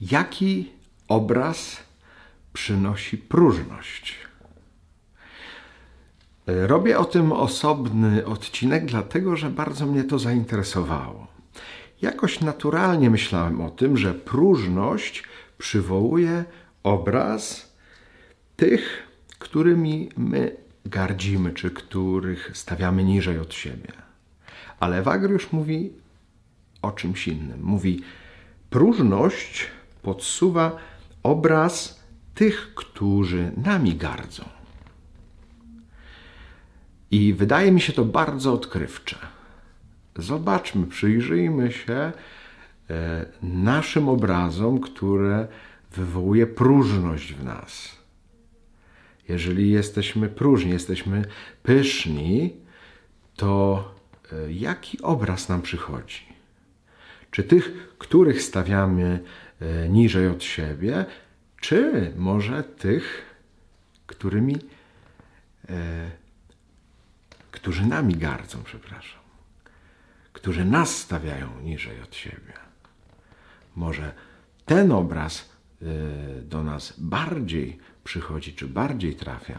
jaki obraz przynosi próżność. Robię o tym osobny odcinek, dlatego że bardzo mnie to zainteresowało. Jakoś naturalnie myślałem o tym, że próżność przywołuje obraz tych, którymi my gardzimy, czy których stawiamy niżej od siebie. Ale Wagriusz mówi o czymś innym. Mówi, próżność podsuwa obraz tych, którzy nami gardzą. I wydaje mi się to bardzo odkrywcze. Zobaczmy, przyjrzyjmy się e, naszym obrazom, które wywołuje próżność w nas. Jeżeli jesteśmy próżni, jesteśmy pyszni, to e, jaki obraz nam przychodzi? Czy tych, których stawiamy niżej od siebie, czy może tych, którymi, którzy nami gardzą, przepraszam którzy nas stawiają niżej od siebie. Może ten obraz y, do nas bardziej przychodzi, czy bardziej trafia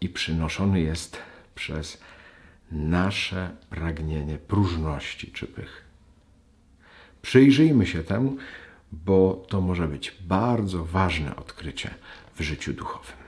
i przynoszony jest przez nasze pragnienie próżności czy pych. Przyjrzyjmy się temu, bo to może być bardzo ważne odkrycie w życiu duchowym.